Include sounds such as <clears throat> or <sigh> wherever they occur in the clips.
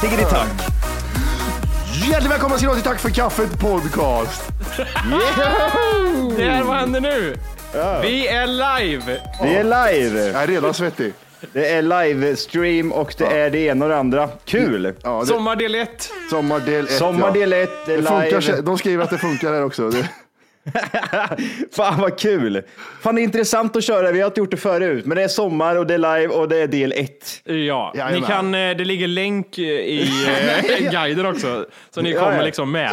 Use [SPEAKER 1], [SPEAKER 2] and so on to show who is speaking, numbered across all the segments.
[SPEAKER 1] Tiggeri tack.
[SPEAKER 2] Hjärtligt välkomna ska ni till Tack för kaffet podcast.
[SPEAKER 3] Det här, vad händer nu? Vi är live!
[SPEAKER 4] Vi är live.
[SPEAKER 2] Jag är redan svettig.
[SPEAKER 4] Det är livestream och det är det ena och det andra. Kul!
[SPEAKER 2] Ja, det,
[SPEAKER 3] Sommardel 1.
[SPEAKER 2] sommardel 1.
[SPEAKER 4] Sommardel 1, det
[SPEAKER 2] Det
[SPEAKER 4] är
[SPEAKER 2] funkar,
[SPEAKER 4] live.
[SPEAKER 2] de skriver att det funkar här också. Det, <laughs>
[SPEAKER 4] Fan vad kul! Fan det är intressant att köra, vi har inte gjort det förut. Men det är sommar och det är live och det är del 1.
[SPEAKER 3] Ja, ni kan, eh, det ligger länk i eh, <laughs> guiden också, så ni kommer
[SPEAKER 4] ja.
[SPEAKER 3] liksom med.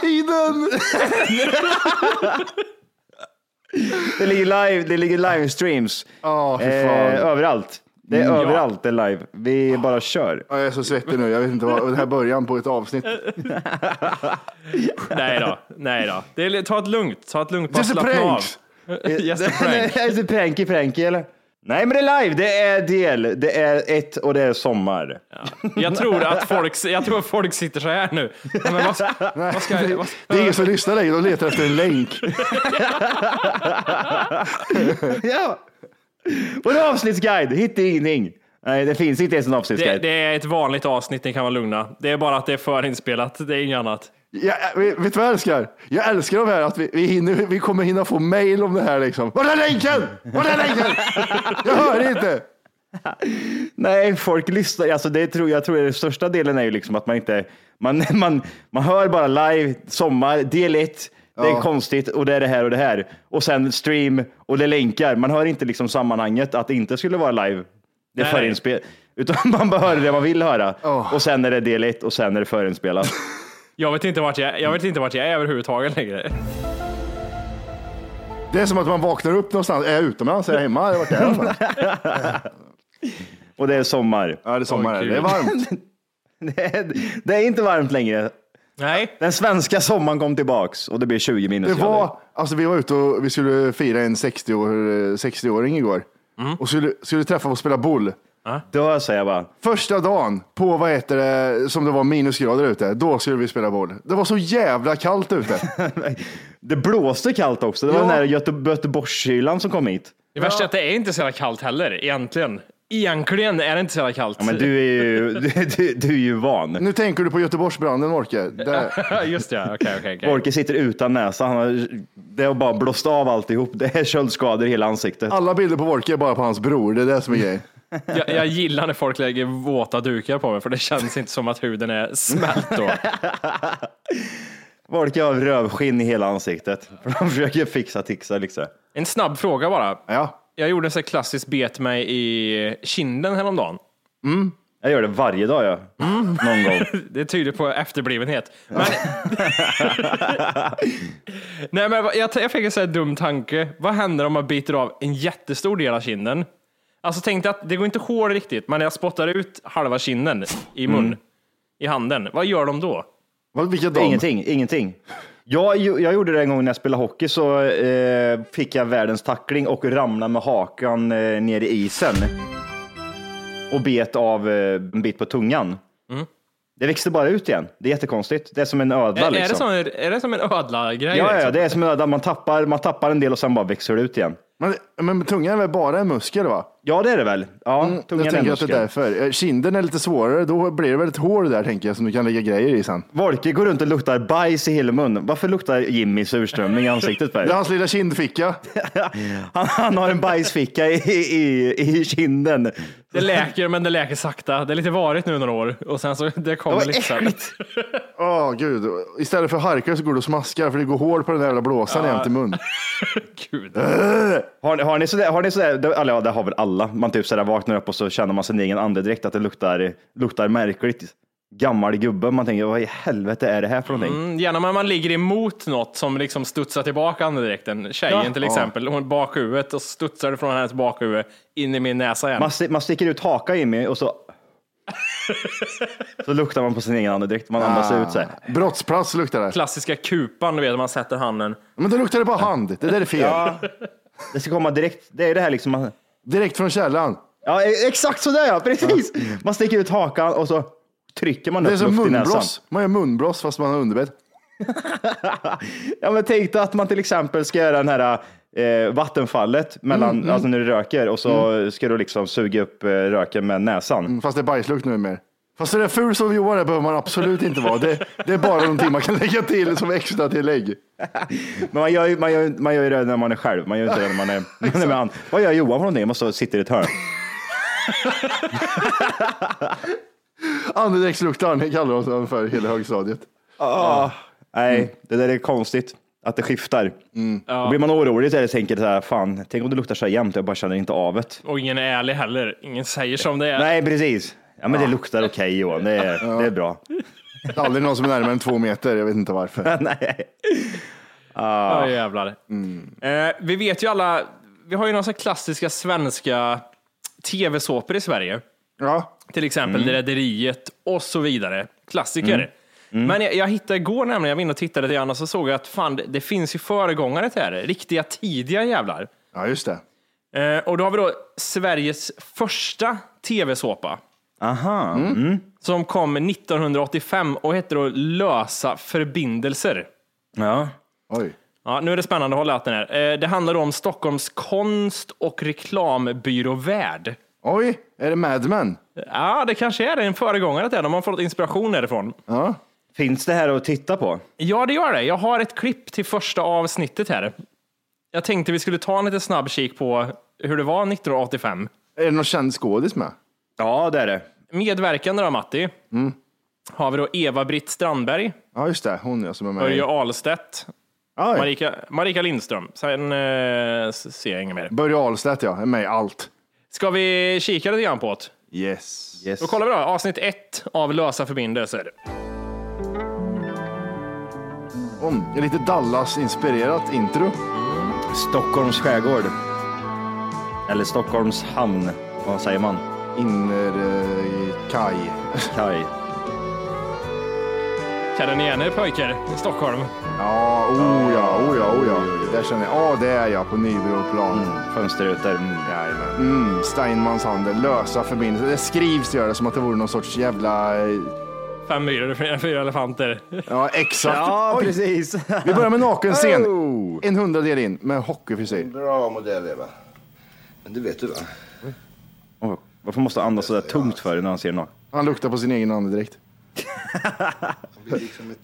[SPEAKER 2] Guiden! <laughs>
[SPEAKER 4] Det ligger live, det ligger livestreams.
[SPEAKER 2] Fy
[SPEAKER 4] eh, överallt. Det är
[SPEAKER 3] Ja.
[SPEAKER 4] överallt det är live. Vi bara kör.
[SPEAKER 2] Ja, Jag är så svettig nu. Jag vet inte vad, det här är början på ett avsnitt. <laughs>
[SPEAKER 3] Nej då, nej då. Det är, ta ett lugnt, ta ett lugnt, bara
[SPEAKER 2] Just a
[SPEAKER 3] slappna av. <laughs> Just a prank.
[SPEAKER 4] är det pranky pranky eller? Nej men det är live, det är del, det är ett och det är sommar.
[SPEAKER 3] Jag tror att folk, jag tror att folk sitter så här nu. Men vad, ska- vad ska, vad,
[SPEAKER 2] Det är ingen som lyssnar längre. De letar efter en länk. <laughs>
[SPEAKER 4] ja. <laughs> En avsnittsguide, hittar ingenting. Nej, det finns inte ens en
[SPEAKER 3] det,
[SPEAKER 4] avsnittsguide.
[SPEAKER 3] det är ett vanligt avsnitt, ni kan vara lugna. Det är bara att det är förinspelat, det är inget annat.
[SPEAKER 2] Jag, vet vet du vad jag älskar? Jag älskar de här att vi, vi, hinner, vi kommer hinna få mail om det här liksom. Var är länken? Var är länken? Jag hör inte.
[SPEAKER 4] Nej, folk lyssnar. Alltså det tror, jag tror den största delen är ju liksom att man inte, man, <laughs> man, man hör bara live, sommar, del 1. Det är
[SPEAKER 2] Ja.
[SPEAKER 4] konstigt och det är det här och det här. Och sen stream och det länkar. Man hör inte liksom sammanhanget att det inte skulle vara live. Det är
[SPEAKER 3] Nej.
[SPEAKER 4] förinspel. Utan <laughs> man bara hör det man vill höra.
[SPEAKER 2] Oh.
[SPEAKER 4] Och sen är det del 1 och sen är det förinspelat. <laughs>
[SPEAKER 3] Jag vet inte vart jag, jag, vet inte vart jag är överhuvudtaget längre.
[SPEAKER 2] Det är som att man vaknar upp någonstans. Är jag utomlands? Är jag hemma? Vart är jag någonstans? <laughs>
[SPEAKER 4] och det är sommar.
[SPEAKER 2] Ja, det är sommar.
[SPEAKER 3] Oj,
[SPEAKER 2] det är varmt.
[SPEAKER 4] Det är, det är inte varmt längre.
[SPEAKER 3] Nej,
[SPEAKER 4] Den svenska sommaren kom tillbaks och det blir 20
[SPEAKER 2] Det
[SPEAKER 4] minusgrader.
[SPEAKER 2] var, alltså vi var ute och vi skulle fira en 60 år, 60-åring igår. Och skulle, skulle träffa och spela boll.
[SPEAKER 4] Då säger jag bara,
[SPEAKER 2] Första dagen på, vad heter det, som det var minusgrader ute, då skulle vi spela boll. Det var så jävla kallt ute. <laughs>
[SPEAKER 4] det blåste kallt också. Det var
[SPEAKER 2] Ja.
[SPEAKER 4] den där Göte- Göteborgskylan som kom hit.
[SPEAKER 3] det värsta är att det är inte så jävla kallt heller, egentligen. Egentligen är det inte så jävla kallt.
[SPEAKER 4] Ja, men du är ju, <laughs> du, du, du är ju van.
[SPEAKER 2] Nu tänker du på Göteborgsbranden, Orke. Där. <laughs>
[SPEAKER 3] Just det, ja. okej, okej. okej.
[SPEAKER 4] Orke sitter utan näsa. Han har, det har bara blåst av alltihop. Det är köldskador i hela ansiktet.
[SPEAKER 2] Alla bilder på Orke är bara på hans bror. Det är det som är grejen. <laughs>
[SPEAKER 3] Jag, jag gillar när folk lägger våta dukar på mig, för det känns inte som att huden är smält då.
[SPEAKER 4] Orke har rövskinn i hela ansiktet. De försöker fixa tixa liksom.
[SPEAKER 3] En snabb fråga bara.
[SPEAKER 2] Ja.
[SPEAKER 3] Jag gjorde en sån klassisk bet mig i kinden häromdagen.
[SPEAKER 4] Jag gör det varje dag ja. Någon gång. <laughs>
[SPEAKER 3] Det tyder på efterblivenhet. Men... <laughs> Nej, men jag, jag fick en sån här dum tanke. Vad händer om man biter av en jättestor del av kinden? Alltså tänk dig att det går inte hår riktigt, men jag spottar ut halva kinden i mun, i handen. Vad gör de då?
[SPEAKER 2] Vad, vilka dam?
[SPEAKER 4] Ingenting, ingenting. Jag, jag gjorde det en gång när jag spelade hockey så eh, fick jag världens tackling och ramlade med hakan eh, ner i isen. Och bet av eh, en bit på tungan. Det växte bara ut igen. Det är jättekonstigt. Det är som en ödla.
[SPEAKER 3] Är,
[SPEAKER 4] liksom.
[SPEAKER 3] är, det som, är det som en ödla-grej?
[SPEAKER 4] Ja, ja,
[SPEAKER 3] liksom?
[SPEAKER 4] det är som en ödla. Man tappar, man tappar en del och sen bara växer det ut igen.
[SPEAKER 2] Men, men tungan är väl bara en muskel va?
[SPEAKER 4] Ja, det är det väl. Ja,
[SPEAKER 2] Mm,
[SPEAKER 4] tungan
[SPEAKER 2] jag
[SPEAKER 4] är
[SPEAKER 2] tänker att det är därför. Eh, Kinden är lite svårare, då blir det väl ett hål där tänker jag som du kan lägga grejer i sen.
[SPEAKER 4] Volke går runt och luktar bajs i hela munnen. Varför luktar Jimmy surströmming i ansiktet? Per? <laughs>
[SPEAKER 2] Det är hans lilla kindficka. <laughs>
[SPEAKER 4] Han, han har en bajsficka i, i, i kinden.
[SPEAKER 3] Det läker, men det läker sakta. Det är lite varigt nu några år och sen så det kommer
[SPEAKER 4] Vad
[SPEAKER 3] lite sen.
[SPEAKER 4] äckligt.
[SPEAKER 2] Åh gud. Istället för harkar så går du och smaskar för det går hål på den där jävla blåsan jämt i mun. <laughs>
[SPEAKER 3] Gud.
[SPEAKER 4] Har, har ni sådär, har ni sådär, det- eller ja, det har väl alla. Man typ sådär vaknar upp och så känner man sin egen andedräkt att det luktar, luktar märkligt. Gammal gubbe. Man tänker, vad i helvete är det här för någonting?
[SPEAKER 3] Mm, gärna när man ligger emot något som liksom studsar tillbaka andedräkten. Tjejen
[SPEAKER 4] Ja.
[SPEAKER 3] till exempel, hon bakhuvudet och så studsar det från hennes bakhuvud in i min näsa igen.
[SPEAKER 4] Man, man sticker ut haka Jimmy och så <laughs> så luktar man på sin egen andedräkt. Man andas ut så här.
[SPEAKER 2] Brottsplats luktar det.
[SPEAKER 3] Klassiska kupan, du vet, man sätter handen.
[SPEAKER 2] Men då luktar det bara hand. Det där är fel.
[SPEAKER 4] Ja, <laughs> det ska komma direkt. Det är det här liksom. Man,
[SPEAKER 2] Direkt från källan.
[SPEAKER 4] ja, e- exakt så där ja, precis. Man sticker ut hakan och så trycker man
[SPEAKER 2] Det är
[SPEAKER 4] upp
[SPEAKER 2] som
[SPEAKER 4] luft i näsan.
[SPEAKER 2] munblås. Man gör munblås fast man har underbett. <laughs>
[SPEAKER 4] Ja, men tänk dig att man till exempel ska göra den här eh, vattenfallet mellan, alltså när du röker och så ska du liksom suga upp eh, röken med näsan.
[SPEAKER 2] Mm, Fast det är bajslukt nu mer. Fast det är ful som Johan är behöver man absolut inte vara. Det, det är bara någonting man kan lägga till som extra tillägg.
[SPEAKER 4] Men man gör, ju, man, gör, man gör ju det när man är själv, man gör inte det när man är, <laughs> man är med andra. Vad gör Johan för någonting? Man står och sitter i ett hörn. <laughs>
[SPEAKER 2] Andedräktsluktaren kallar de sig för hela högstadiet.
[SPEAKER 4] Ah, nej, det där är konstigt. Att det skiftar. Då blir man orolig och tänker så här, fan, tänk om det luktar så här jämt, jag bara känner inte av det.
[SPEAKER 3] Och ingen är ärlig heller. Ingen säger som det är.
[SPEAKER 4] Nej, precis. Ja, men det luktar okej Johan, det är, det är bra.
[SPEAKER 2] Det är aldrig någon som är närmare än två meter. Jag vet inte varför. <laughs>
[SPEAKER 4] nej.
[SPEAKER 3] Ja, jävlar. Eh, vi vet ju alla, vi har ju några så här klassiska svenska tv-såpor i Sverige.
[SPEAKER 2] Ja,
[SPEAKER 3] Till exempel Rederiet och så vidare. Klassiker. Men jag, jag hittade igår nämligen, jag var inne och tittade lite grann och så såg jag att fan, det, det finns ju föregångare till det här. Riktiga tidiga jävlar.
[SPEAKER 2] ja just det.
[SPEAKER 3] Eh, och då har vi då Sveriges första tv-såpa.
[SPEAKER 4] Aha.
[SPEAKER 3] Som kom 1985 och hette då Lösa förbindelser.
[SPEAKER 4] Ja.
[SPEAKER 2] Oj.
[SPEAKER 3] Ja, nu är det spännande, håll den här. Eh, Det handlar om Stockholms konst och reklambyråvärld.
[SPEAKER 2] Oj, är det Mad Men?
[SPEAKER 3] Ja, det kanske är det, en föregångare till det. De har fått inspiration därifrån.
[SPEAKER 2] Ja.
[SPEAKER 4] Finns det här att titta på?
[SPEAKER 3] Ja, det gör det. Jag har ett klipp till första avsnittet här. Jag tänkte vi skulle ta en lite snabb kik på hur det var 1985.
[SPEAKER 2] Är det någon känd skådis med?
[SPEAKER 4] Ja, det är det.
[SPEAKER 3] Medverkande då, Matti. Har vi då Eva-Britt Strandberg,
[SPEAKER 2] Ja, just det. Hon är som är med.
[SPEAKER 3] Börje Ahlstedt. Marika, Marika Lindström. Sen eh, ser jag inget mer.
[SPEAKER 2] Börje Ahlstedt, ja. Är med i allt.
[SPEAKER 3] Ska vi kika lite grann på det?
[SPEAKER 2] Yes.
[SPEAKER 4] Yes.
[SPEAKER 3] Då kollar vi då. Avsnitt ett av Lösa förbindelser.
[SPEAKER 2] Ett lite Dallas-inspirerat intro.
[SPEAKER 4] Stockholms skärgård. Eller Stockholms hamn. Vad säger man?
[SPEAKER 2] Innerkaj.
[SPEAKER 4] Kaj.
[SPEAKER 3] Känner ni igen er pojkar i Stockholm?
[SPEAKER 2] Ja, oh ja, oh ja, oh ja. Där känner jag. Ja, det är jag på Nybroplan.
[SPEAKER 4] Mm, fönsterrutor. Mm.
[SPEAKER 2] Jajamän. Mm, Steinmans handel, lösa förbindelser. Det skrivs gör det som att det vore någon sorts jävla... eh,
[SPEAKER 3] Fem myror, fyra, fyra elefanter.
[SPEAKER 2] Ja, exakt.
[SPEAKER 4] Ja,
[SPEAKER 2] Oj.
[SPEAKER 4] precis.
[SPEAKER 2] Vi börjar med nakenscen.
[SPEAKER 4] Oh.
[SPEAKER 2] En hundradel in med hockeyfrisyr.
[SPEAKER 5] Bra modell Eva. Men det vet du va?
[SPEAKER 4] Varför måste han andas så där tungt för när han ser något?
[SPEAKER 2] Han luktar på sin egen andedräkt. <laughs>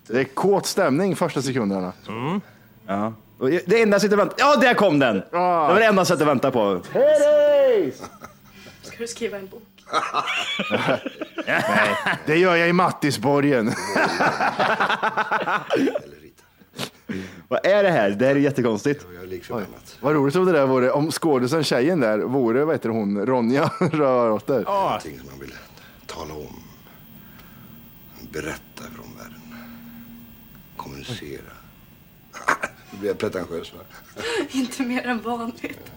[SPEAKER 2] Det är kåt stämning första sekunderna.
[SPEAKER 4] Ja. Och Det enda jag sitter och väntar... Ja, där kom den! Det var det enda jag satt och väntade på.
[SPEAKER 6] Ska du skriva en bok? <laughs>
[SPEAKER 2] Det gör jag i Mattisborgen. <laughs> <laughs>
[SPEAKER 4] Vad är det här? Det här är jättekonstigt.
[SPEAKER 2] Vad roligt om det där vore, om skådisen tjejen där vore, vad heter hon, Ronja <laughs> Röråter.
[SPEAKER 5] Någonting som man vill tala om. Berätta för omvärlden. Kommunicera. <laughs> Nu blir jag pretentiös va?
[SPEAKER 6] Inte mer än vanligt.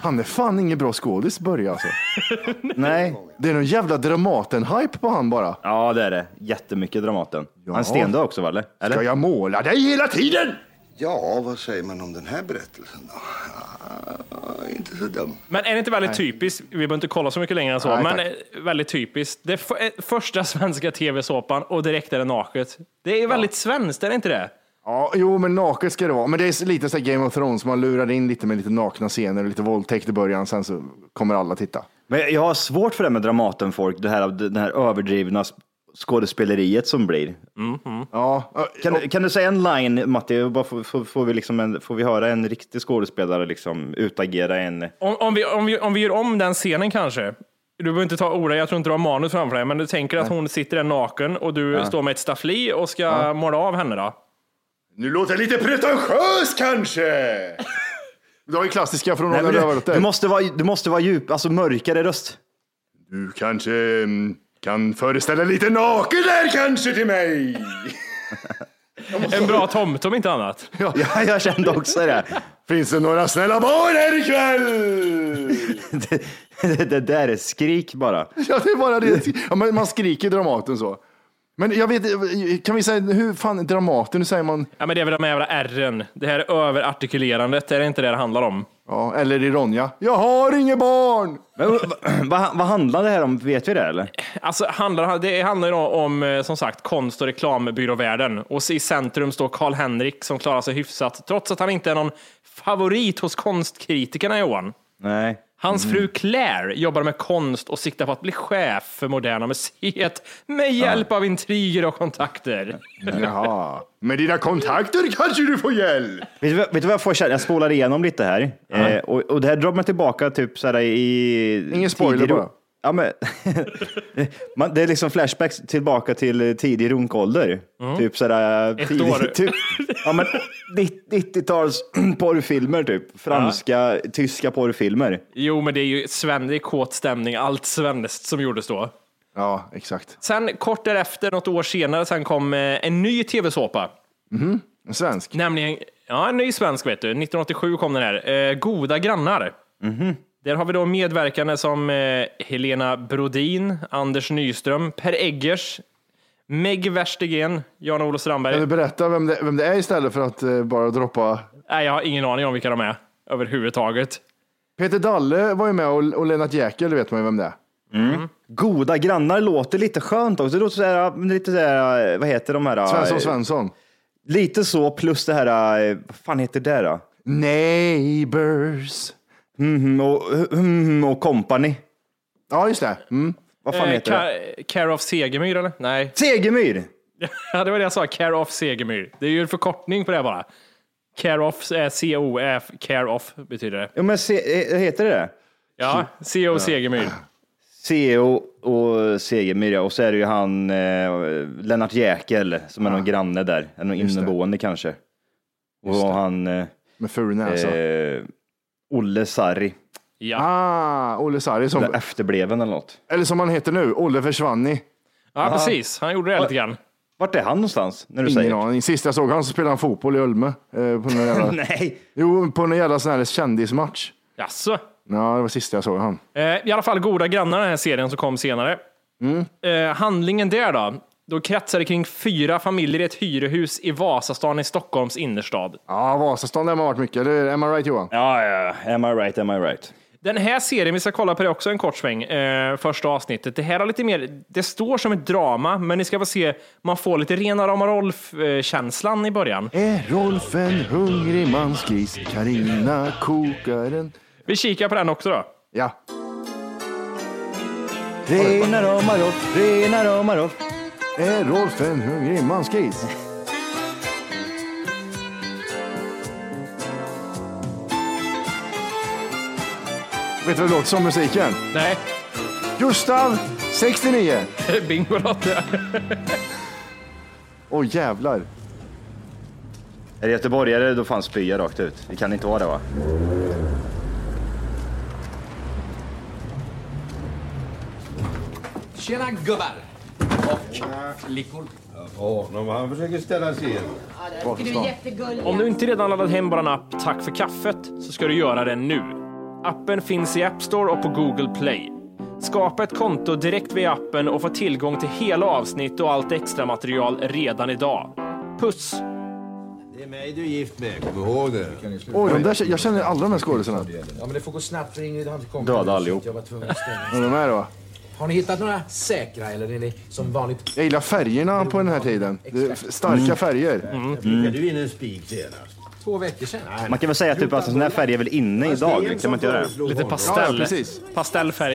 [SPEAKER 2] Han är fan ingen bra skådis Börje alltså. <laughs>
[SPEAKER 4] Nej.
[SPEAKER 2] Det är någon jävla Dramaten-hype på han bara.
[SPEAKER 4] Ja, det är det. Jättemycket Dramaten. Han är stendöd också, va? eller? eller?
[SPEAKER 2] Ska jag måla dig hela tiden?
[SPEAKER 5] Ja, vad säger man om den här berättelsen då? Ja, inte så dum.
[SPEAKER 3] Men är det inte väldigt typiskt, vi behöver inte kolla så mycket längre än så,
[SPEAKER 2] Nej,
[SPEAKER 3] men
[SPEAKER 2] tack.
[SPEAKER 3] eh, väldigt typiskt. Det är eh, första <laughs> svenska tv-såpan och direkt är det naket. Det är väldigt svenskt, är det inte det?
[SPEAKER 2] Ja, jo, men naket ska det vara. Men det är lite så här Game of Thrones, man lurar in lite med lite nakna scener och lite våldtäkt i början, sen så kommer alla titta.
[SPEAKER 4] Men jag har svårt för det med Dramaten-folk, det här, det här överdrivna skådespeleriet som blir.
[SPEAKER 2] Ja,
[SPEAKER 4] Kan, du- kan du säga en line, Matti? Bara får, får, får, vi liksom en, får vi höra en riktig skådespelare liksom utagera en...
[SPEAKER 3] Om, om, vi, om, vi, om vi gör om den scenen kanske. Du behöver inte ta ordet, jag tror inte du har manus framför dig, men du tänker att hon sitter där naken och du står med ett staffli och ska måla av henne då?
[SPEAKER 2] Nu låter jag lite pretentiös kanske. Det var ju klassiska från
[SPEAKER 4] Nej,
[SPEAKER 2] Ronja
[SPEAKER 4] du,
[SPEAKER 2] Rövardotter.
[SPEAKER 4] du, måste vara, du måste vara djup, alltså mörkare röst.
[SPEAKER 2] Du kanske mm, kan föreställa lite naken där kanske till mig.
[SPEAKER 3] En bra tomt om inte annat.
[SPEAKER 4] Ja, jag kände också det.
[SPEAKER 2] Finns det några snälla barn här ikväll?
[SPEAKER 4] Det, <laughs> det, det där är skrik bara.
[SPEAKER 2] Ja, det är bara det. Ja, man skriker Dramaten så. Men jag vet, kan vi säga, hur fan Dramaten, hur säger man?
[SPEAKER 3] Ja, men det är väl de här jävla ärren. Det här överartikulerandet, är det inte det det handlar om?
[SPEAKER 2] Ja, eller i Ronja. Jag har inget barn!
[SPEAKER 4] Men, vad, vad, handlar det här om? Vet vi det eller?
[SPEAKER 3] Alltså, handlar, det handlar ju om, eh, som sagt, konst och reklambyråvärlden. Och i centrum står Karl-Henrik som klarar sig hyfsat, trots att han inte är någon favorit hos konstkritikerna, Johan.
[SPEAKER 4] Nej.
[SPEAKER 3] Hans fru Claire jobbar med konst och siktar på att bli chef för Moderna Museet med hjälp av intriger och kontakter.
[SPEAKER 2] Jaha. <laughs> Med dina kontakter kanske du får hjälp.
[SPEAKER 4] Vet du, vet du vad jag får känna? Jag spolar igenom lite här. Eh, och, och det här drar mig tillbaka typ så här i...
[SPEAKER 2] Ingen spoiler
[SPEAKER 4] tidig ro-
[SPEAKER 2] bara.
[SPEAKER 4] Ja, men, <laughs> Man, det är liksom flashbacks tillbaka till tidig runkålder. Typ sådär...
[SPEAKER 3] Ett
[SPEAKER 4] tidig-
[SPEAKER 3] år. <laughs>
[SPEAKER 4] Typ, ja, men 90-tals <clears throat> porrfilmer typ. Franska, tyska porrfilmer.
[SPEAKER 3] Jo, men det är ju Sven, det är kåt stämning, allt svenskt som gjordes då.
[SPEAKER 2] Ja, exakt.
[SPEAKER 3] Sen kort därefter, något år senare, sen kom eh, en ny tv-såpa.
[SPEAKER 2] En svensk.
[SPEAKER 3] Nämligen, ja en ny svensk vet du, 1987 kom den här. Eh, Goda grannar. Där har vi då medverkande som eh, Helena Brodin, Anders Nyström, Per Eggers, Meg Verstegen, Jan-Olof
[SPEAKER 2] Kan
[SPEAKER 3] Strandberg.
[SPEAKER 2] du berätta vem det, vem det är istället för att eh, bara droppa?
[SPEAKER 3] Nej, jag har ingen aning om vilka de är överhuvudtaget.
[SPEAKER 2] Peter Dalle var ju med och, och Lennart Jäkel, vet man ju vem det är.
[SPEAKER 4] Goda grannar låter lite skönt också. Det låter så här, lite så här, vad heter de här?
[SPEAKER 2] Svensson
[SPEAKER 4] eh,
[SPEAKER 2] Svensson.
[SPEAKER 4] Lite så, plus det här, eh, vad fan heter det då?
[SPEAKER 2] Neighbors.
[SPEAKER 4] Mhm, och, mhm, och company.
[SPEAKER 2] Ja, just det. Mm.
[SPEAKER 4] Vad fan
[SPEAKER 3] Eh,
[SPEAKER 4] heter det?
[SPEAKER 3] Ca- Care of Segemyhr eller? Nej, <laughs>
[SPEAKER 4] Segemyhr!
[SPEAKER 3] ja, det var det jag sa, Care of Segemyhr. Det är ju en förkortning på det bara. Care of, eh, C-O-F, Care of betyder det.
[SPEAKER 4] Ja, men se, eh, heter det det?
[SPEAKER 3] Ja, C.O. Segemyhr.
[SPEAKER 4] CEO och Segemyhr, ja. och så är det ju han eh, Lennart Jäkel som är någon granne där, någon inneboende kanske. Och han eh,
[SPEAKER 2] Med ful näsa.
[SPEAKER 4] eh, Olle Sarri,
[SPEAKER 3] Ja.
[SPEAKER 2] Ah, Olle Sarri. Som,
[SPEAKER 4] eller efterbleven eller något.
[SPEAKER 2] eller som han heter nu, Olle Försvanni.
[SPEAKER 3] ja, precis. Han gjorde det lite grann.
[SPEAKER 4] Vart är han någonstans? När du
[SPEAKER 2] Ingen
[SPEAKER 4] säger?
[SPEAKER 2] aning. Sist jag såg han så spelade han fotboll i Ölme. Eh, på någon jävla, <laughs>
[SPEAKER 4] Nej.
[SPEAKER 2] jo, på någon jävla sån här kändismatch.
[SPEAKER 3] Jaså?
[SPEAKER 2] Ja, det var sista jag såg han.
[SPEAKER 3] Eh, I alla fall Goda grannar, den här serien som kom senare. Eh, handlingen där då? Då kretsar det kring fyra familjer i ett hyrehus i Vasastan i Stockholms innerstad.
[SPEAKER 2] Ja, Vasastan där har man varit mycket. Eller, am I right Johan?
[SPEAKER 4] Ja, ja, am I right, am I right?
[SPEAKER 3] Den här serien, vi ska kolla på det också en kort sväng, eh, första avsnittet. Det här har lite mer, det står som ett drama, men ni ska få se, man får lite rena rama Rolf-känslan i början.
[SPEAKER 2] Är Rolf en hungrig mansgris? Karina kokar en...
[SPEAKER 3] Vi kikar på den också då.
[SPEAKER 2] Ja.
[SPEAKER 4] Rena rama Rolf, rena rama Rolf.
[SPEAKER 2] Är Rolf en hungrig mansgris? Vet du vad det låter som musiken?
[SPEAKER 3] Nej,
[SPEAKER 2] Gustav, 69. <laughs>
[SPEAKER 3] Bingolotto.
[SPEAKER 2] Åh jävlar.
[SPEAKER 4] Är det göteborgare då fan spyr jag rakt ut. Det kan inte vara det va?
[SPEAKER 7] Tjena gubbar! Och flickor.
[SPEAKER 5] Ja, han försöker ställa sig in.
[SPEAKER 3] Om du inte redan laddat hem vår app Tack för kaffet så ska du göra det nu. Appen finns i App Store och på Google Play. Skapa ett konto direkt via appen och få tillgång till hela avsnitt och allt extra material redan idag. Puss!
[SPEAKER 5] Det är mig du är gift med, kom ihåg det.
[SPEAKER 2] Oj, de där, jag känner alla de här skådisarna.
[SPEAKER 8] Ja, men det får gå snabbt för Ingrid har inte kommit.
[SPEAKER 4] Döda allihop.
[SPEAKER 8] Jag var tvungen att stänga.
[SPEAKER 2] De är då.
[SPEAKER 8] Har ni hittat några säkra eller är ni som vanligt?
[SPEAKER 2] Jag gillar färgerna på den här tiden. Det starka färger.
[SPEAKER 5] Prickade du in en spik senast?
[SPEAKER 8] Två veckor sedan?
[SPEAKER 4] Man kan väl säga typ att sån här färg är väl inne idag? Kan man inte göra det?
[SPEAKER 3] Lite
[SPEAKER 2] Ja,
[SPEAKER 3] pastell.
[SPEAKER 2] precis.
[SPEAKER 3] Pastellfärg.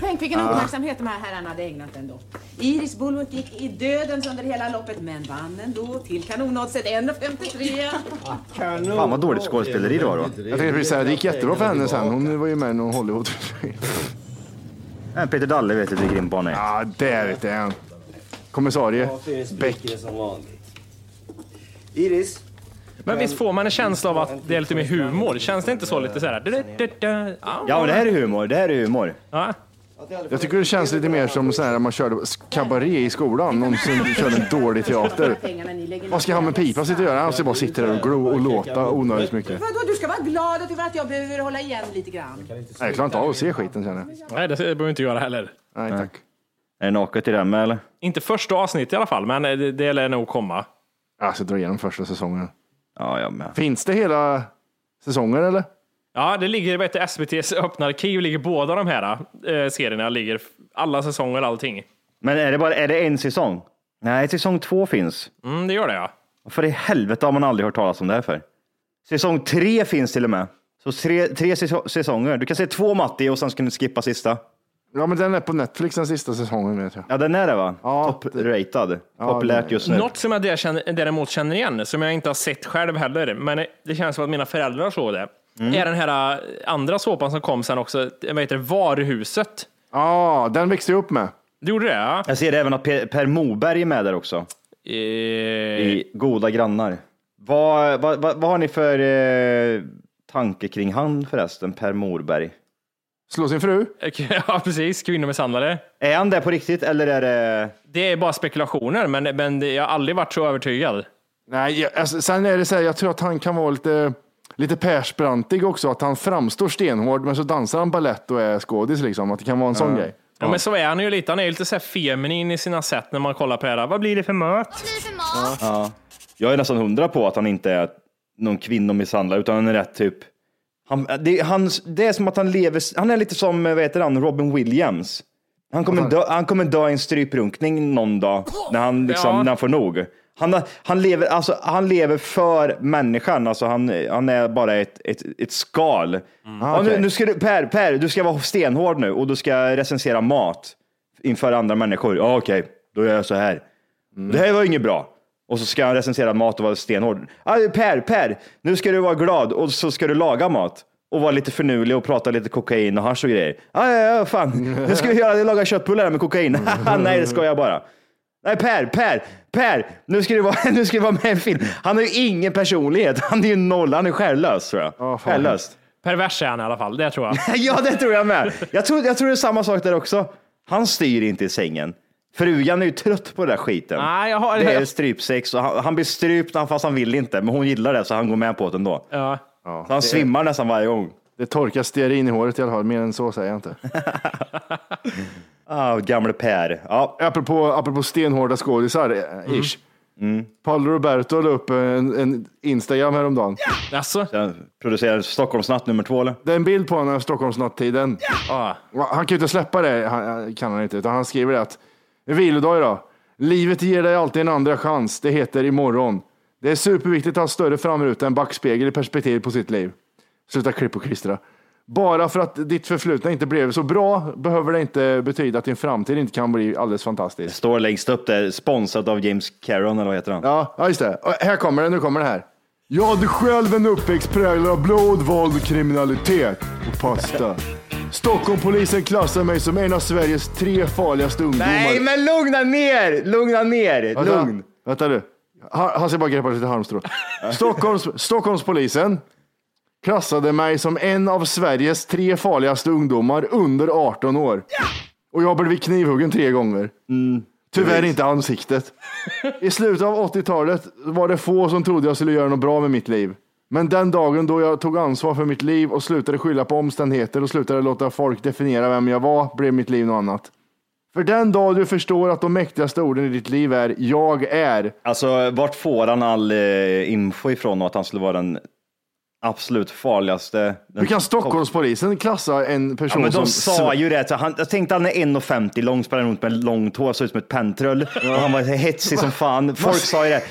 [SPEAKER 9] Tänk vilken uppmärksamhet de här herrarna hade ägnat ändå. Iris Bullock gick i dödens under hela loppet men vann ändå till kanonoddset 1,53.
[SPEAKER 4] Fan vad dåligt skådespeleri det var då.
[SPEAKER 2] Jag tänkte precis säga, det gick jättebra för henne sen. Hon var ju med i någon Hollywood.
[SPEAKER 4] Peter Dalle vet jag hur grym på han är.
[SPEAKER 2] Ja, där vet jag. Kommissarie Beck.
[SPEAKER 5] Iris?
[SPEAKER 3] Men visst får man en känsla av att det är lite mer humor? Känns det inte så lite så här? du- du- du-
[SPEAKER 4] Ja, men det här är humor. Det här är humor.
[SPEAKER 3] Ja.
[SPEAKER 2] Jag tycker det känns lite mer som så här när man körde kabaré i skolan. Någon som körde en dålig teater. Vad ska han med pipa sitta och göra? Han ska bara sitta där och glo och låta onödigt mycket.
[SPEAKER 9] Vadå, du ska vara glad över att jag behöver hålla igen lite grann.
[SPEAKER 2] Nej, jag klarar inte av att se skiten känner jag.
[SPEAKER 3] Nej, det behöver vi inte göra heller.
[SPEAKER 2] Nej, tack.
[SPEAKER 4] Är det naket i den med eller?
[SPEAKER 3] Inte första avsnittet i alla fall, men det, det lär nog komma.
[SPEAKER 2] Ska dra igenom första säsongen.
[SPEAKER 4] Ja, jag med.
[SPEAKER 2] Finns det hela säsonger eller?
[SPEAKER 3] Ja, det ligger, vet du, SVTs öppna arkiv ligger båda de här eh, serierna, ligger alla säsonger, allting.
[SPEAKER 4] Men är det bara är det en säsong? Nej, säsong två finns.
[SPEAKER 3] Mm, det gör det ja.
[SPEAKER 4] För i helvete har man aldrig hört talas om det här för. Säsong tre finns till och med. Så tre, tre säso- säsonger. Du kan se två Matti och sen ska du skippa sista.
[SPEAKER 2] Ja, men den är på Netflix den sista säsongen vet jag.
[SPEAKER 4] Ja, den är det va?
[SPEAKER 2] Ja,
[SPEAKER 4] Top-ratad. Populärt just nu.
[SPEAKER 3] Något som jag däremot känner igen, som jag inte har sett själv heller, men det känns som att mina föräldrar såg det,
[SPEAKER 2] Mm.
[SPEAKER 3] är den här eh, andra såpan som kom sen också, vad heter det, Varuhuset.
[SPEAKER 2] Ja, den växte jag upp med.
[SPEAKER 3] Du gjorde det? Ja.
[SPEAKER 4] Jag ser även att Per, per Moberg är med där också.
[SPEAKER 3] Eh,
[SPEAKER 4] I Goda grannar. Vad, vad, vad, vad har ni för eh, tanke kring han förresten, Per Morberg?
[SPEAKER 2] Slå sin fru? <laughs>
[SPEAKER 3] Ja, precis. Kvinnomisshandlare.
[SPEAKER 4] Är han det på riktigt eller är det?
[SPEAKER 3] Det är bara spekulationer, men, men det- jag har aldrig varit så övertygad.
[SPEAKER 2] Nej, jag, alltså, sen är det så här, jag tror att han kan vara lite, lite Persbrantig också. Att han framstår stenhård, men så dansar han ballett och är skådis liksom. Att det kan vara en sån grej.
[SPEAKER 3] Ja, men så är han ju lite. Han är ju lite så här feminin i sina sätt när man kollar på det här. Vad blir det för mat?
[SPEAKER 4] Ja. Jag är nästan hundra på att han inte är någon kvinnomisshandlare utan han är rätt typ. Han, det, han, det är som att han lever, han är lite som, vad heter han, Robin Williams. Han kommer, dö, han kommer dö i en stryprunkning någon dag när han, liksom,
[SPEAKER 3] Ja.
[SPEAKER 4] när han får nog. Han, han, lever, alltså, han lever för människan, alltså, han, han är bara ett, ett, ett skal. Ja, nu,
[SPEAKER 2] okej.
[SPEAKER 4] nu ska du, per, per, du ska vara stenhård nu och du ska recensera mat inför andra människor. Ja, okej, då gör jag så här. Det här var inget bra. Och så ska han recensera mat och vara stenhård. Ah, per, Per, nu ska du vara glad och så ska du laga mat. och var lite förnulig och pratade lite kokain och hasch och grejer. Ja, ja, ja, fan. Nu ska vi göra, laga köttbullar med kokain. <laughs> Nej, det ska jag bara. Nej, Per, Per, Per, nu ska du vara, <laughs> nu ska du vara med i en film. Han har ju ingen personlighet. Han är ju noll, han är själlös tror jag.
[SPEAKER 2] fan.
[SPEAKER 4] Själlös.
[SPEAKER 3] Pervers är han i alla fall, det tror jag. <laughs>
[SPEAKER 4] ja, det tror jag med. Jag tror, jag tror det är samma sak där också. Han styr inte i sängen. Frugan är ju trött på den där skiten.
[SPEAKER 3] Nej, jag har-
[SPEAKER 4] Det är strypsex och han, han blir strypt fast han vill inte. Men hon gillar det så han går med på det ändå.
[SPEAKER 3] Ja.
[SPEAKER 4] Så han svimmar nästan varje gång.
[SPEAKER 2] Det torkar stearin i håret i alla fall, mer än så säger jag inte. <laughs>
[SPEAKER 4] Ah, gamle Per. Ja.
[SPEAKER 2] Apropå, apropå stenhårda skådisar, eh, ish.
[SPEAKER 4] Mm.
[SPEAKER 2] Paolo Roberto la upp en, en Instagram häromdagen.
[SPEAKER 3] Jaså?
[SPEAKER 4] Sen producerar Stockholmsnatt nummer två eller?
[SPEAKER 2] Det är en bild på honom i Stockholmsnattiden.
[SPEAKER 3] Ah.
[SPEAKER 2] Han kan ju inte släppa det, han, kan han inte, utan han skriver det att vilodag idag. Livet ger dig alltid en andra chans. Det heter imorgon. Det är superviktigt att ha större framruta än backspegel i perspektiv på sitt liv. Sluta klipp och klistra. Bara för att ditt förflutna inte blev så bra behöver det inte betyda att din framtid inte kan bli alldeles fantastisk.
[SPEAKER 4] Står längst upp där, sponsrat av James Caron eller vad heter han?
[SPEAKER 2] Ja, ja just det. Och här kommer det, nu kommer det här. Jag hade själv en uppväxt präglad av blod, våld, kriminalitet och pasta. Stockholmpolisen klassar mig som en av Sveriges tre farligaste ungdomar.
[SPEAKER 4] Nej, men lugna ner! Lugna ner!
[SPEAKER 2] Vänta,
[SPEAKER 4] Lugn.
[SPEAKER 2] Vänta du. Han, han ska bara greppa lite halmstrå. <laughs> Stockholms, Stockholmspolisen klassade mig som en av Sveriges tre farligaste ungdomar under 18 år. Och jag blev knivhuggen tre gånger. Tyvärr inte ansiktet. I slutet av 80-talet var det få som trodde jag skulle göra något bra med mitt liv. Men den dagen då jag tog ansvar för mitt liv och slutade skylla på omständigheter och slutade låta folk definiera vem jag var blev mitt liv något annat. För den dag du förstår att de mäktigaste orden i ditt liv är jag är.
[SPEAKER 4] Alltså, vart får han all eh, info ifrån och att han skulle vara den absolut farligaste?
[SPEAKER 2] Hur kan Stockholmspolisen klassa en
[SPEAKER 4] Ja,
[SPEAKER 2] person
[SPEAKER 4] men de
[SPEAKER 2] som...
[SPEAKER 4] sa ju det. Så Han, jag tänkte han är 1,50 lång, spelar runt med långt hår, ser ut som ett penntrull. Och han var hetsig som fan. Folk sa ju det.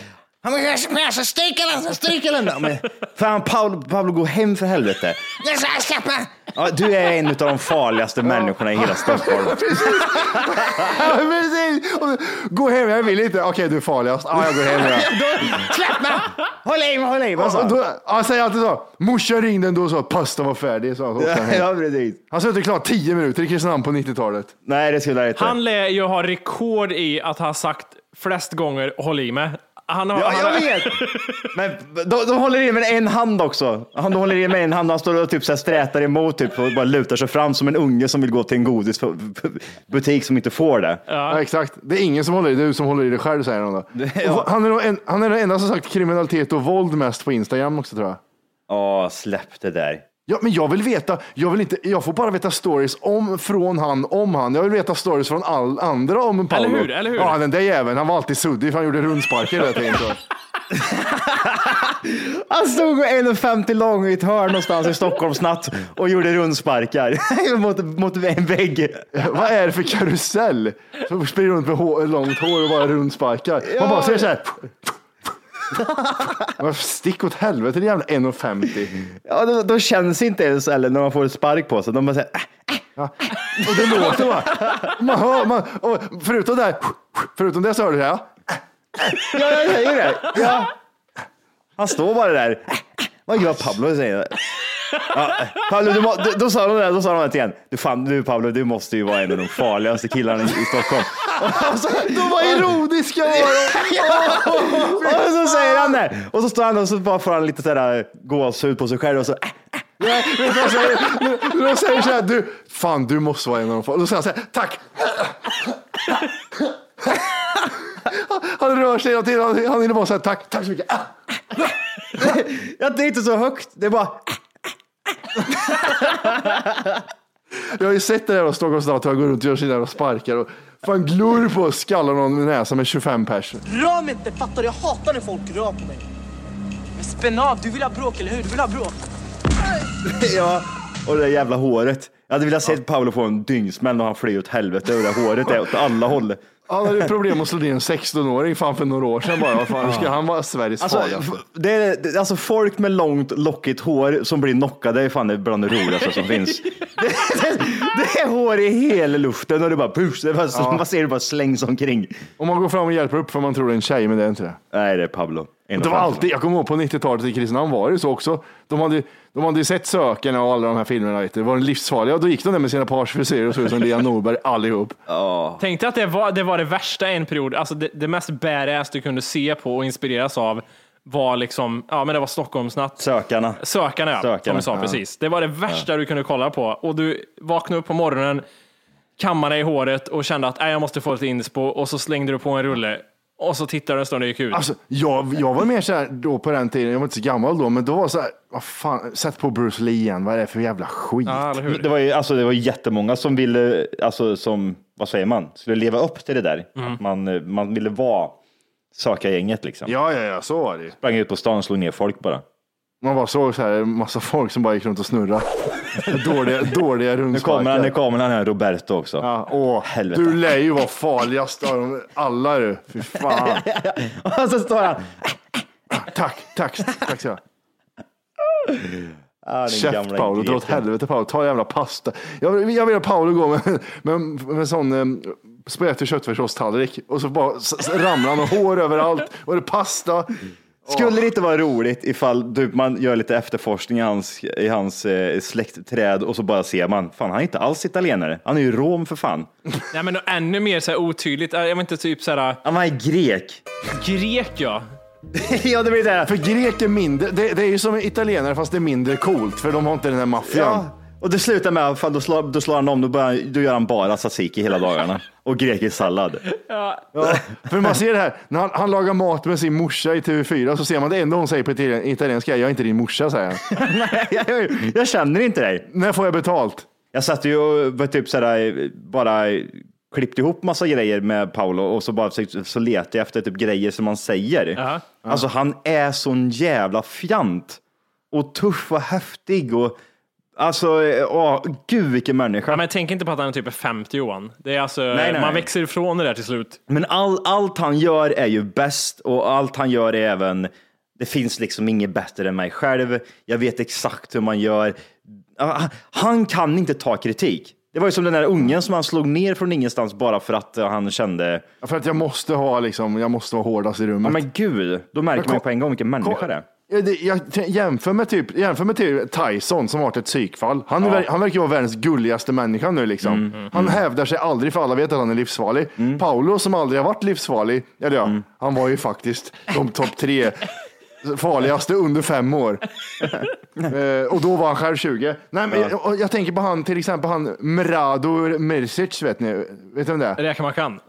[SPEAKER 4] Han var jag ska så stryka den, så stryka den. Ja, Men, fan, Paolo, Paolo, gå hem för helvete.
[SPEAKER 10] Jag ska släppa!
[SPEAKER 4] Ja, du är en av de farligaste människorna i hela Stockholm. <laughs>
[SPEAKER 2] Ja, precis. Gå hem, jag vill inte. Okej, du är farligast. Ja, jag går hem. Ja.
[SPEAKER 4] Släpp mig! Håll i mig, håll i mig.
[SPEAKER 2] Då, han säger alltid så. Morsan ringde ändå och sa att pastan var färdig. Så han, han.
[SPEAKER 4] Ja, precis.
[SPEAKER 2] han suttit klart tio minuter i Kristinehamn på 90-talet.
[SPEAKER 4] Nej, det skulle jag inte.
[SPEAKER 3] Han lär ju ha rekord i att ha sagt flest gånger håll i mig. Han har,
[SPEAKER 4] Ja,
[SPEAKER 3] han
[SPEAKER 4] jag vet. <laughs> Men de, de håller i med en hand också. Han håller i med en hand. Han står och typ så här strätar emot typ, och bara lutar sig fram som en unge som vill gå till en godisbutik som inte får det.
[SPEAKER 2] Ja. exakt. Det är ingen som håller i det, du som håller i det själv säger han då.
[SPEAKER 4] Ja.
[SPEAKER 2] Och Han är, en, han är den enda som sagt kriminalitet och våld mest på Instagram också tror jag.
[SPEAKER 4] Ja, släpp det där.
[SPEAKER 2] Ja, men jag vill veta, jag, vill inte, jag får bara veta stories om, från han, om han. Jag vill veta stories från all andra om Paolo.
[SPEAKER 3] Eller hur, eller hur?
[SPEAKER 2] Ja, den där jäveln, han var alltid suddig för han gjorde rundsparkar hela tiden. Så. <laughs>
[SPEAKER 4] Han stod 1,50 lång i ett hörn någonstans i Stockholmsnatt och gjorde rundsparkar <laughs> mot, mot en vägg.
[SPEAKER 2] Vad är det för karusell? Som springer runt med hår, långt hår och bara rundsparkar. Man bara ser så här. Stick åt helvete din jävla 1,50.
[SPEAKER 4] Ja, då, då känns inte ens eller när man får ett spark på sig. De bara säger, äh,
[SPEAKER 2] Och det låter bara. Man hör, man, och förutom det här, förutom det så hör du det här.
[SPEAKER 4] ja, jag säger det. Ja. Han står bara där. Vad gör Pablo? Säger det. Ja, Pablo, du må, då, då sa de det, då sa de det igen. Du, fan, du Pablo, du måste ju vara en av de farligaste killarna i, i Stockholm. Och så,
[SPEAKER 2] De var ironiska var de.
[SPEAKER 4] och så säger han det. Och så står han och så bara får han lite sådär gåshud på sig själv och så.
[SPEAKER 2] Nej, vet du vad säger? De säger så här, du, fan du måste vara en av de få. Då säger han så här, tack. Han rör sig hela tiden, han han hinner bara säga tack, tack så mycket.
[SPEAKER 4] Ja, det är inte så högt. Det är bara. <laughs>
[SPEAKER 2] Jag har ju sett det där av Stockholms stad, han går runt och gör sina jävla sparkar och fan glor på och skallar någon med näsan med 25 pers.
[SPEAKER 11] Rör mig inte, fattar du? Jag hatar när folk rör på mig. Men spänn av, du vill ha bråk, eller hur? Du vill ha bråk. <laughs>
[SPEAKER 4] Ja, och det där jävla håret. Jag hade velat se Paolo få en dyngsmäll när han flyr åt helvete och det håret är åt alla håll.
[SPEAKER 2] Han hade problem att slå ner en 16-åring fan för några år sedan bara. Vad fan, ska han vara Sveriges
[SPEAKER 4] Alltså,
[SPEAKER 2] farligaste?
[SPEAKER 4] det är, det- alltså folk med långt lockigt hår som blir knockade är fan bland det roligaste som finns. <laughs> Det, det, det är hår i hela luften och det bara push, det bara,
[SPEAKER 2] Ja.
[SPEAKER 4] man ser det bara slängs omkring.
[SPEAKER 2] Om man går fram och hjälper upp för man tror det är en tjej, men det är inte det.
[SPEAKER 4] Nej, det är Pablo.
[SPEAKER 2] Det var alltid, jag kommer ihåg på 90-talet i Kristinehamn var det ju så också. De hade, de hade ju sett Sökarna och alla de här filmerna, vet du. var de livsfarliga. Och då gick de där med sina parsfrisyrer och såg ut som Lea Norberg allihop. <laughs>
[SPEAKER 3] Tänkte att det var, det var det värsta en period, alltså det, det mest badass du kunde se på och inspireras av var liksom, ja men det var Stockholmsnatt.
[SPEAKER 4] Sökarna.
[SPEAKER 3] Sökarna ja,
[SPEAKER 4] Sökarna,
[SPEAKER 3] som du sa
[SPEAKER 4] ja.
[SPEAKER 3] precis. Det var det värsta du kunde kolla på och du vaknade upp på morgonen, kammade i håret och kände att "Nej, jag måste få lite inspo och så slängde du på en rulle och så tittade du en stund och gick ut.
[SPEAKER 2] Alltså, jag, jag var mer så här då på den tiden, jag var inte så gammal då, men då var det så här, vad fan, sätt på Bruce Lee igen, vad är det för jävla skit?
[SPEAKER 4] Det var ju alltså, det var jättemånga som ville, alltså som, vad säger man, skulle leva upp till det där.
[SPEAKER 2] Mm.
[SPEAKER 4] Att man, eh, man ville vara sökargänget liksom.
[SPEAKER 2] Ja, ja, ja, så var det.
[SPEAKER 4] Sprang ut på stan och slog ner folk bara.
[SPEAKER 2] Man bara såg så här, massa folk som bara gick runt och snurrade. <laughs> dåliga, dåliga
[SPEAKER 4] Nu kommer han, nu kommer han här, Roberto också.
[SPEAKER 2] Ja, åh,
[SPEAKER 4] Helvete.
[SPEAKER 2] du lär ju vara farligast av dem alla du. Fy fan. <laughs>
[SPEAKER 4] och så står han.
[SPEAKER 2] Tack, tack, tack så.
[SPEAKER 4] Ah,
[SPEAKER 2] Käft Paolo, dra åt helvete Paolo, ta jävla pasta. Jag jag vill att Paolo går med, med, med sån um, spagetti och köttfärssåstallrik och så bara ramlar han och hår överallt och det är pasta.
[SPEAKER 4] Skulle det inte vara roligt ifall du, man gör lite efterforskning i hans, i hans eh, släktträd och så bara ser man, fan han är inte alls italienare, han är ju rom för fan. <laughs>
[SPEAKER 3] Nej men ännu mer så här otydligt, jag vet inte typ såhär.
[SPEAKER 4] Han är grek.
[SPEAKER 3] Grek ja. <laughs>
[SPEAKER 4] ja det blir det.
[SPEAKER 2] För grek är mindre, det, det är ju som italienare fast det är mindre coolt för de har inte den här maffian.
[SPEAKER 4] Ja. Och det slutar med att då slår, då slår han om, då, börjar, då gör han bara tzatziki hela dagarna. Och grekisk sallad.
[SPEAKER 2] Ja, för man ser det här, när han, han lagar mat med sin morsa i TV4 så ser man det enda hon säger på italien- italienska, jag är inte din morsa säger han. <laughs>
[SPEAKER 4] Nej, jag, <laughs> jag känner inte dig.
[SPEAKER 2] När får jag betalt?
[SPEAKER 4] Jag satt ju och var typ sådär, bara klippte ihop massa grejer med Paolo och så bara försökte- så letade jag efter typ grejer som man säger. Alltså han är sån jävla fjant och tuff och häftig och alltså, åh, gud vilken människa.
[SPEAKER 3] Ja, men tänk inte på att han är typ 50 Johan. Det är alltså,
[SPEAKER 4] Nej, nej,
[SPEAKER 3] man
[SPEAKER 4] nej.
[SPEAKER 3] växer ifrån det där till slut.
[SPEAKER 4] Men all, allt han gör är ju bäst och allt han gör är även, det finns liksom inget bättre än mig själv. Jag vet exakt hur man gör. Ah, Han kan inte ta kritik. Det var ju som den där ungen som han slog ner från ingenstans bara för att eh, han kände,
[SPEAKER 2] Ja, För att jag måste ha liksom, jag måste vara hårdast i rummet.
[SPEAKER 4] ja men gud, då märker man ju på en gång vilken människa det är.
[SPEAKER 2] Jag jämför med typ, jämför med typ Tyson som har varit ett psykfall. Han,
[SPEAKER 4] Ja.
[SPEAKER 2] han verkar vara världens gulligaste människa nu liksom.
[SPEAKER 4] Mm,
[SPEAKER 2] han hävdar sig aldrig för alla vet att han är livsfarlig. Paolo som aldrig har varit livsfarlig, eller ja,
[SPEAKER 4] Mm.
[SPEAKER 2] han var ju faktiskt de topp tre farligaste under fem år. <laughs> eh, och då var han själv 20. Nej, men,
[SPEAKER 3] Ja.
[SPEAKER 2] och jag tänker på han, till exempel han Mrado Mercic, vet ni? Vet du vem det är?
[SPEAKER 3] Räkar man kan.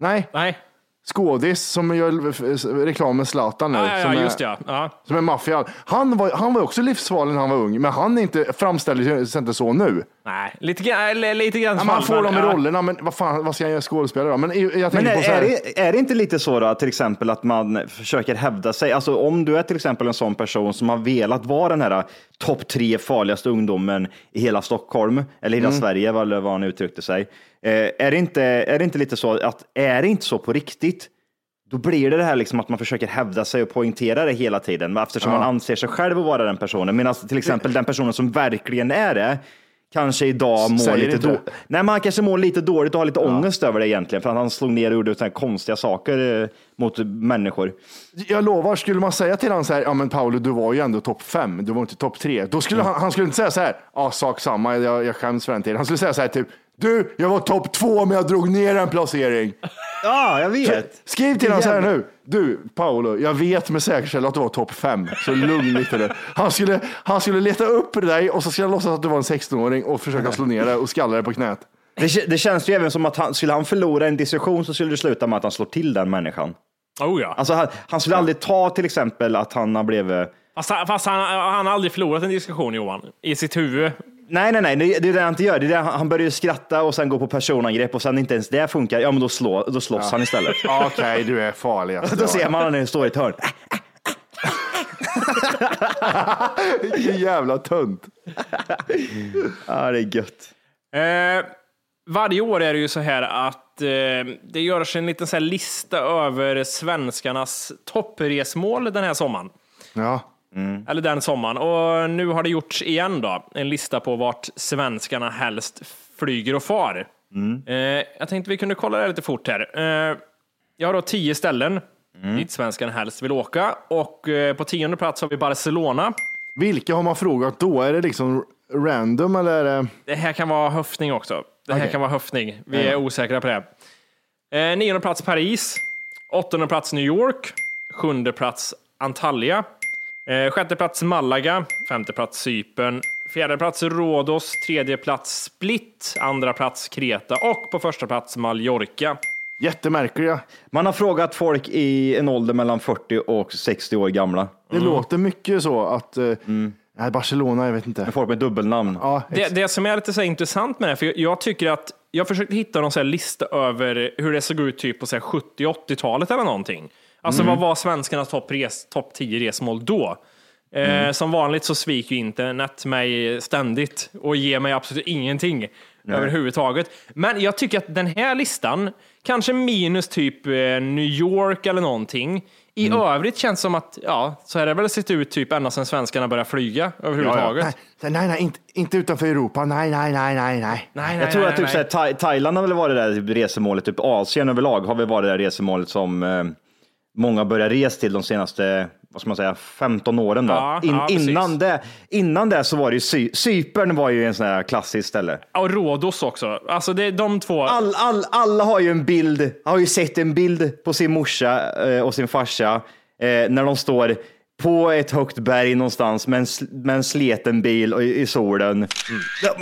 [SPEAKER 2] Nej.
[SPEAKER 3] Nej.
[SPEAKER 2] Skådis som gör reklam med Zlatan nu.
[SPEAKER 3] Ja, ja,
[SPEAKER 2] som
[SPEAKER 3] ja,
[SPEAKER 2] är-
[SPEAKER 3] ja. ja.
[SPEAKER 2] som är maffia. Han var, han var också livsfarlig när han var ung, men han är inte, framställer sig inte så nu.
[SPEAKER 3] Nej, lite eller Lite grann
[SPEAKER 2] Ja, man får
[SPEAKER 3] men-
[SPEAKER 2] dem i
[SPEAKER 3] ja.
[SPEAKER 2] rollerna, men vad fan, vad ska han göra skådespelare då? Men jag
[SPEAKER 4] Men är,
[SPEAKER 2] på så
[SPEAKER 4] är, det, är det inte lite så då, till exempel att man försöker hävda sig? Alltså om du är till exempel en sån person som har velat vara den här topp tre farligaste ungdomen i hela Stockholm, eller hela
[SPEAKER 2] Mm.
[SPEAKER 4] Sverige, vad vad han uttryckte sig. Eh, är, det inte, är det inte lite så att är det inte så på riktigt, då blir det det här liksom att man försöker hävda sig och poängtera det hela tiden, eftersom
[SPEAKER 2] Ja.
[SPEAKER 4] man anser sig själv att vara den personen. Medan till exempel den personen som verkligen är det, kanske idag mår
[SPEAKER 2] Säger
[SPEAKER 4] lite dåligt. Nej, men han kanske mår lite dåligt och har lite ångest över det egentligen, för att han slog ner och gjorde här konstiga saker eh, mot människor.
[SPEAKER 2] jag lovar, skulle man säga till honom så här, ja men Paolo, du var ju ändå topp fem, du var inte topp tre. Då skulle han, han skulle inte säga så här, ja sak samma, jag, jag skäms för den tiden. Han skulle säga så här typ, du, jag var topp två men jag drog ner en placering.
[SPEAKER 4] Ja, jag vet.
[SPEAKER 2] Skriv till honom så här nu. Du, Paolo, jag vet med säkerhet att du var topp fem, så lugn lite nu. Han skulle, han skulle leta upp dig och så skulle han låtsas att du var en 16-åring och försöka slå ner dig och skalla dig på knät.
[SPEAKER 4] Det, det känns ju även som att han, skulle han förlora en diskussion så skulle det sluta med att han slår till den människan.
[SPEAKER 3] Oh ja.
[SPEAKER 4] Alltså han, han skulle aldrig ta till exempel att han har blivit...
[SPEAKER 3] Fast, han- fast han, han har aldrig förlorat en diskussion Johan, i sitt huvud.
[SPEAKER 4] Nej, nej, nej, det är det han inte gör. Det är det, han börjar ju skratta och sen gå på personangrepp och sen inte ens det funkar, ja men då, slå, då slåss
[SPEAKER 2] Ja.
[SPEAKER 4] han istället. <laughs>
[SPEAKER 2] Okej, du är farlig. <laughs>
[SPEAKER 4] Då ser man när han står i ett hörn. <laughs>
[SPEAKER 2] Vilken jävla tunt.
[SPEAKER 4] Ja, det är gött.
[SPEAKER 3] Eh, varje år är det ju så här att att eh, det görs en liten så här lista över svenskarnas toppresmål den här sommaren.
[SPEAKER 2] Ja.
[SPEAKER 3] Eller den sommaren. Och nu har det gjorts igen då, en lista på vart svenskarna helst flyger och far. Eh, jag tänkte vi kunde kolla det lite fort här. Eh, jag har då tio ställen dit svenskarna helst vill åka och eh, på tionde plats har vi Barcelona.
[SPEAKER 2] Vilka har man frågat då? Är det liksom random eller är det?
[SPEAKER 3] Det här kan vara höftning också. Det här
[SPEAKER 2] Okej.
[SPEAKER 3] kan vara höftning. Vi är osäkra på det. Eh, nionde plats Paris. Åttonde plats New York. Sjunde plats Antalya. Eh, sjätte plats Malaga. Femte plats Cypern. Fjärde plats Rhodos. Tredje plats Split. Andra plats Kreta. Och på första plats Mallorca.
[SPEAKER 2] Jättemärkliga.
[SPEAKER 4] Man har frågat folk i en ålder mellan 40 och 60 år gamla.
[SPEAKER 2] Det låter mycket så att eh, nej, Barcelona, jag vet inte.
[SPEAKER 4] Folk med dubbelnamn.
[SPEAKER 2] Ja,
[SPEAKER 3] Det, det som är lite så här intressant med det, för jag, jag tycker att jag försökte hitta någon så här lista över hur det såg ut typ på så här 70 80-talet eller någonting. Alltså
[SPEAKER 2] Mm.
[SPEAKER 3] vad var svenskarnas topp top 10 resmål då? Eh,
[SPEAKER 2] Mm.
[SPEAKER 3] Som vanligt så sviker ju internet mig ständigt och ger mig absolut ingenting överhuvudtaget. Men jag tycker att den här listan, kanske minus typ eh, New York eller någonting, i
[SPEAKER 2] Mm.
[SPEAKER 3] övrigt känns som att, ja, så här har det väl sett ut typ ända sedan svenskarna började flyga överhuvudtaget.
[SPEAKER 2] Nej, nej, nej inte, inte utanför Europa. Nej, nej, nej, nej, nej.
[SPEAKER 3] Nej,
[SPEAKER 4] Jag tror att typ såhär, Tha- Thailand har väl varit det där resemålet, typ Asien överlag har väl varit det där resemålet som eh, många börjar resa till de senaste, vad ska man säga, 15 åren då.
[SPEAKER 3] Ja,
[SPEAKER 4] In,
[SPEAKER 3] ja,
[SPEAKER 4] innan, det, innan det så var det ju Cy- Cypern var ju en sån här klassisk ställe.
[SPEAKER 3] Och Rhodos också. Alltså det är de två.
[SPEAKER 4] All, all, alla har ju en bild, har ju sett en bild på sin morsa eh, och sin farsa eh, när de står på ett högt berg någonstans med en, med en sleten bil och i, solen.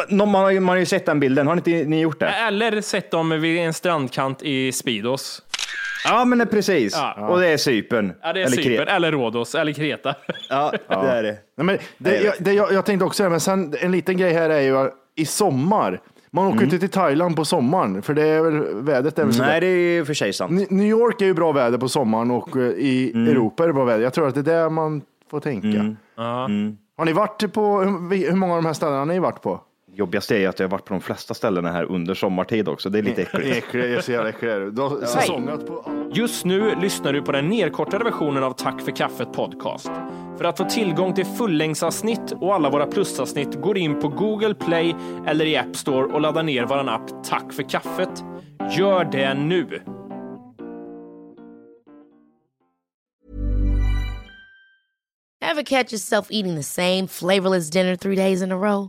[SPEAKER 4] Men Man, har ju, man har ju sett den bilden, har inte ni gjort det?
[SPEAKER 3] Eller sett dem vid en strandkant i Speedos.
[SPEAKER 4] Ja, men det är precis.
[SPEAKER 3] Ja.
[SPEAKER 4] Och det är Cypern.
[SPEAKER 3] Ja, det är
[SPEAKER 4] Eller
[SPEAKER 3] Cypern,
[SPEAKER 4] Kre-
[SPEAKER 3] eller Rhodos, eller Kreta. <laughs>
[SPEAKER 4] Ja, det är det.
[SPEAKER 2] Nej, men det, jag, det, jag, jag tänkte också det, men sen en liten grej här är ju i sommar. Man åker inte till Thailand på sommaren, för det är väl vädret är väl så
[SPEAKER 4] Nej, det är ju för sig sant.
[SPEAKER 2] New York är ju bra väder på sommaren och eh, i
[SPEAKER 4] Mm.
[SPEAKER 2] Europa är det bra väder. Jag tror att det är där man får tänka. Har ni varit på, hur hur många av de här ställena har ni varit på?
[SPEAKER 4] Jobbigaste är ju att jag har varit på de flesta ställena här under sommartid också. Det är lite <laughs> äckligt.
[SPEAKER 2] Äcklig, jag är så jävla äcklig. är du. Du har säsongat på
[SPEAKER 3] Just nu lyssnar du på den nedkortade versionen av Tack för kaffet podcast. För att få tillgång till fullängdsavsnitt och alla våra plusavsnitt går in på Google Play eller i App Store och laddar ner vår app Tack för kaffet. Gör det nu!
[SPEAKER 10] Ever catch yourself eating the same flavorless dinner three days in a row?